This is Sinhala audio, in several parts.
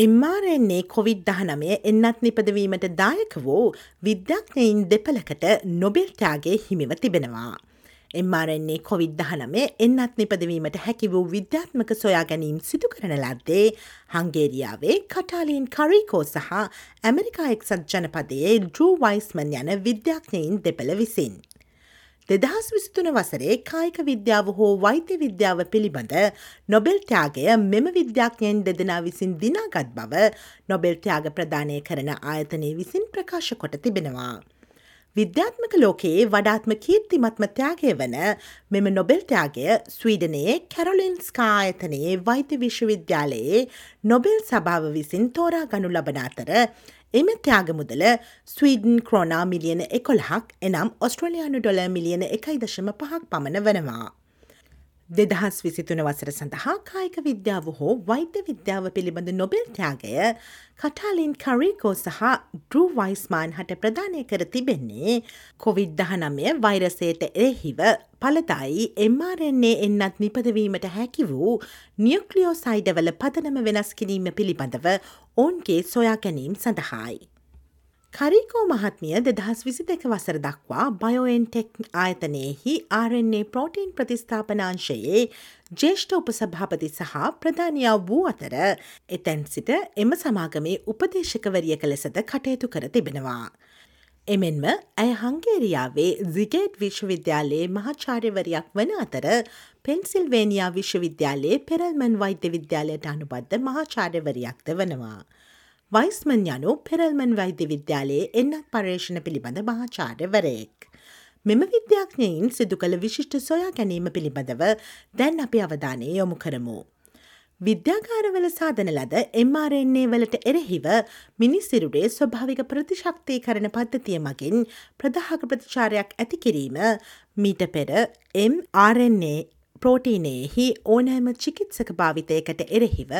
එම්මාරෙන්නේ කොවිඩ් දහනමය එන්නත් නිපදවීමට දායක වූ විද්‍යාඥයින් දෙපලකට නොබෙල්ටාගේ හිමිව තිබෙනවා. එම්මාරෙන්නේ කොවිඩ් දහනමේ එන්නත් නිපදවීමට හැකි වූ විද්‍යාත්මක සොයා ගැනීම් සිදු කරන ලද්දේ හංගේරියාවේ කටාලීන් කරීකෝ සහ ඇමරිකා එක්සත් ජනපදයේ ඩ්‍රූ වයිස්මන් යන විද්‍යාඥයින් දෙපළ විසින්. දෙදහස් විසිතුන වසරේ කායික විද්‍යාව හෝ වෛත්‍ය විද්‍යාව පිළිබඳ නොබෙල්ටයාගය මෙම විද්‍යාඥයෙන් දෙදෙනා විසින් දිනාගත් බව නොබෙල්ටයාග ප්‍රධානය කරන ආයතනය විසින් ප්‍රකාශ කොට තිබෙනවා. විද්‍යාත්මක ලෝකයේ වඩාත්ම කීර්තිමත්ම ත්‍යයාගය වන මෙම නොබෙල්ටයාගය ස්වීඩනයේ කැරොලින්ස්කා ආයතනයේ වෛත්‍ය විශ්වවිද්‍යාලයේ නොබෙල් සභාව විසින් තෝරා ගනු ලබන අතර එම ත්‍යාග මුදල ස්වීඩන් ක්‍රෝනා මිලියන එකොළහක් එනම් ඔස්ට්‍රලයානු ඩොල මිලියන එකයි දශම පහක් පමණ වනවා. දෙදහස් විසිතුන වසර සඳහා කායික විද්‍යාව හෝ වෛද්‍ය විද්‍යාව පිළිබඳ නොබෙල් ත්‍යාගය කටාලින් කරීකෝ සහ ඩ්‍රූ වයිස්මාන් හට ප්‍රධානය කර තිබෙන්නේ කොවිඩ් දහනමය වෛරසයට එරෙහිව පලදායි එම්මාරෙන්නේ එන්නත් නිපදවීමට හැකි වූ නියක්ලියෝ සයිඩවල පදනම වෙනස් කිරීම පිළිබඳව ඔවුන්ගේ සොයා ගැනීම් සඳහායි. කරීකෝ මහත්මිය දෙදහස් විසි දෙක වසර දක්වා බයෝෙන්ටෙක් ආයතනයෙහි ආරන්නේ ප්‍රෝටීන් ප්‍රතිස්ථාපනාංශයේ ජේෂ්ඨ උපසභාපති සහ ප්‍රධානයා වූ අතර එතැන් සිට එම සමාගමේ උපදේශකවරියක ලෙසද කටයුතු කර තිබෙනවා. එමෙන්ම ඇය හංගේරියාවේ සිගේට් විශ්වවිද්‍යාලයේ මහාචාර්යවරයක් වන අතර පෙන්සිල්වේනියා විශ්වවිද්‍යාලයේ පෙරල්මන් වෛද්‍ය විද්‍යාලයට අනුබද්ධ මහාචාර්යවරයක්ද වනවා. වයිස්මන් යනු පෙරල්මන් වෛද්‍ය විද්‍යාලයේ එන්නත් පර්යේෂණ පිළිබඳ මහාචාර්යවරයෙක්. මෙම විද්‍යාඥයින් සිදු කළ විශිෂ්ට සොයා ගැනීම පිළිබඳව දැන් අපි අවධානය යොමු කරමු. විද්‍යාකාරවල සාධන ලද එම්මාරෙන්නේ වලට එරෙහිව මිනිස්සිරුඩේ ස්වභාවික ප්‍රතිශක්තිය කරන පද්ධතිය මගින් ප්‍රදාහක ප්‍රතිචාරයක් ඇති කිරීම මීට පෙර MRNA ප්‍රෝටීනයෙහි ඕනෑම චිකිත්සක භාවිතයකට එරෙහිව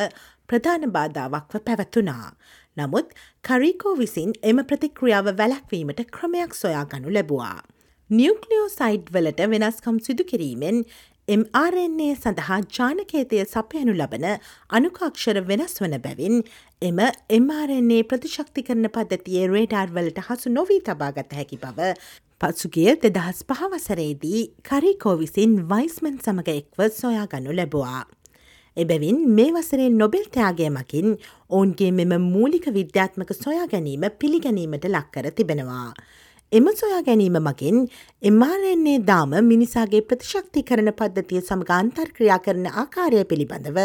ප්‍රධාන බාධාවක්ව පැවතුනා. නමුත් කරීකෝ විසින් එම ප්‍රතික්‍රියාව වැලැක්වීමට ක්‍රමයක් සොයා ගනු ලැබවා. නිියක්ලියෝ සයිඩ් වලට වෙනස්කම් සිදු කිරීමෙන් MRNA සඳහා ජානකේතය සපයනු ලබන අනුකාක්ෂර වෙනස් වන බැවින් එම MRNA ප්‍රතිශක්ති කරන පද්ධතියේ රේඩාර් වලට හසු නොවී තබාගත හැකි බව පසුගිය දෙදහස් පහවසරේදී කරිකෝ විසින් වයිස්මන් සමඟ එක්ව සොයා ගනු ලැබවා. එබැවින් මේ වසරේ නොබෙල් ත්‍යයාගය මකින් ඔවුන්ගේ මෙම මූලික විද්‍යාත්මක සොයා ගැනීම පිළිගැනීමට ලක්කර තිබෙනවා. එම සොයා ගැනීම මගින් එම්මාරෙන්නේ දාම මිනිසාගේ ප්‍රතිශක්ති කරන පද්ධතිය සමඟ අන්තර්ක්‍රියා කරන ආකාරය පිළිබඳව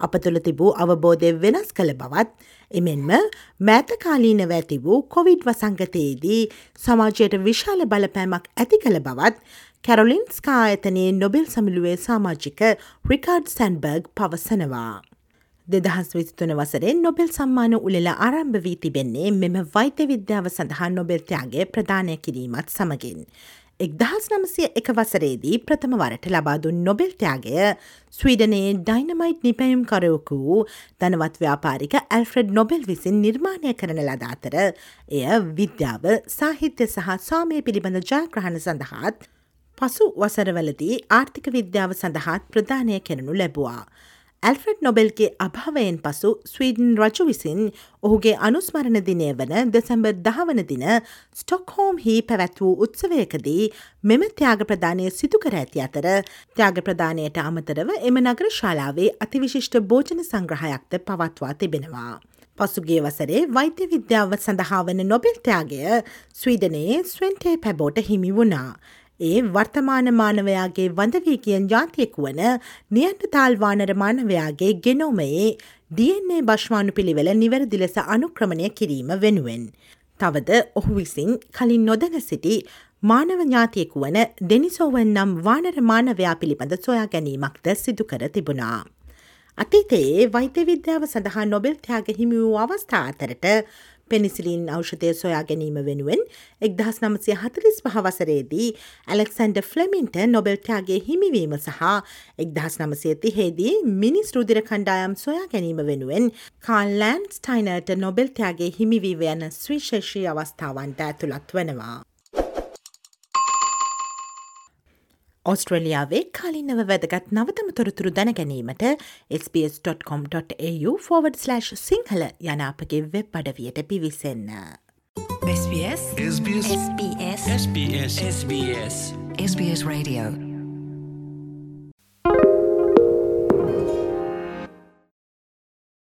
අප තුළ තිබූ අවබෝධය වෙනස් කළ බවත් එමෙන්ම මෑතකාලීනව ඇති වූ කොවිඩ් වසංගතයේදී සමාජයට විශාල බලපෑමක් ඇති කළ බවත් කැරොලින්ස්කා ආයතනයේ නොබෙල් සමිලුවේ සාමාජික රිකාඩ් සැන්බර්ග් පවසනවා. දෙදහස් විසිතුන වසරෙන් නොබෙල් සම්මාන උලෙල ආරම්භ වී තිබෙන්නේ මෙම වෛත්‍ය විද්‍යාව සඳහා නොබෙල්ත්‍යයාගේ ප්‍රධානය කිරීමත් සමගින්. එක්දහස් නමසය එක වසරේදී ප්‍රථම වරට ලබාදුන් නොබෙල්ත්‍යයාගය ස්වීඩනයේ ඩයිනමයිට් නිපැයුම් කරයකු වූ ධනවත් ව්‍යාපාරික ඇල්ෆ්‍රෙඩ් නොබෙල් විසින් නිර්මාණය කරන ලද අතර එය විද්‍යාව සාහිත්‍ය සහ සාමය පිළිබඳ ජයග්‍රහණ සඳහාත් පසු වසරවලදී ආර්ථික විද්‍යාව සඳහාත් ප්‍රධානය කෙරනු ලැබවා. ඇල්ෆ්‍රඩ් නොබෙල්ගේ අභාවයෙන් පසු ස්වීඩන් රජු විසින් ඔහුගේ අනුස්මරණ දිනය වන දෙසැම්බර් දහවන දින ස්ටොක්හෝම් හි පැවැත් වූ උත්සවයකදී මෙම ත්‍යාග ප්‍රධානය සිදු කර ඇති අතර ත්‍යාග ප්‍රධානයට අමතරව එම නගර ශාලාවේ අතිවිශිෂ්ට භෝජන සංග්‍රහයක්ද පවත්වා තිබෙනවා. පසුගේ වසරේ වෛද්‍ය විද්‍යාව සඳහා වන නොබෙල්ත්‍යයාගය ස්වීඩනයේ ස්වෙන්ටේ පැබෝට හිමි වුණා. ඒ වර්තමාන මානවයාගේ වඳවී කියෙන් ජාතියෙකු වන නියන්ට තාල්වානර මානවයාගේ ගෙනෝමයේ DNA භශ්වානු පිළිවෙල නිවැරදි ලෙස අනුක්‍රමණය කිරීම වෙනුවෙන්. තවද ඔහු විසින් කලින් නොදැන සිටි මානව ඥාතියෙකු වන දෙනිසෝවන් නම් වානර මානවයා පිළිබඳ සොයා ගැනීමක්ද සිදු කර තිබුණා. අතීතයේ වෛත්‍ය විද්‍යාව සඳහා නොබෙල් ත්‍යාග හිමි වූ අවස්ථා අතරට පෙනිසිලින් ඖෂධය සොයා ගැනීම වෙනුවෙන් එක්දහස් නමසය හතලිස් පහවසරේදී ඇලෙක්සන්ඩ ෆ්ලමින්ට නොබෙල්ටයාගේ හිමිවීම සහ එක්දහස් නමසය තිහේදී මිනිස් රුදිර කණ්ඩායම් සොයා ගැනීම වෙනුවෙන් කාල්ලෑන්් ස්ටයිනර්ට නොබෙල්ටයාගේ හිමිවීව යන ස්විශේෂී අවස්ථාවන්ට ඇතුළත් වනවා. ඔස්ට්‍රලියාවේ කාලින්නව වැදගත් නවතම තොරතුරු දැනගැනීමට SBS.com.au/ සිංහල යන අපගේ වෙබ් අඩවියට පිවිසන්න. SBS SBS SBS SBS SBS SBS Radio